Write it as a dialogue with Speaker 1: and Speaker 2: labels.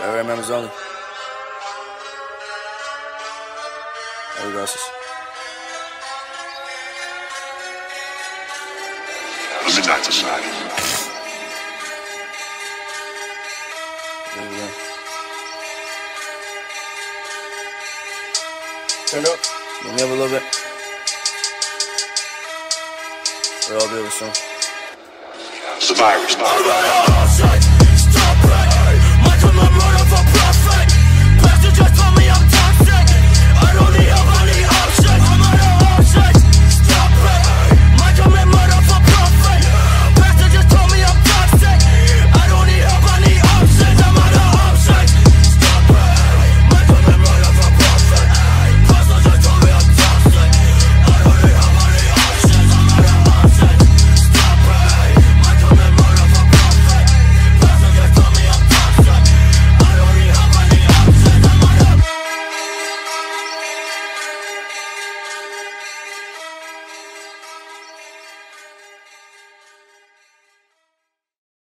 Speaker 1: Red members only. There we go.
Speaker 2: Midnight Society.
Speaker 1: There we go.
Speaker 3: Turn up.
Speaker 1: Let me up a little bit. We're all good with some.
Speaker 2: Survivors.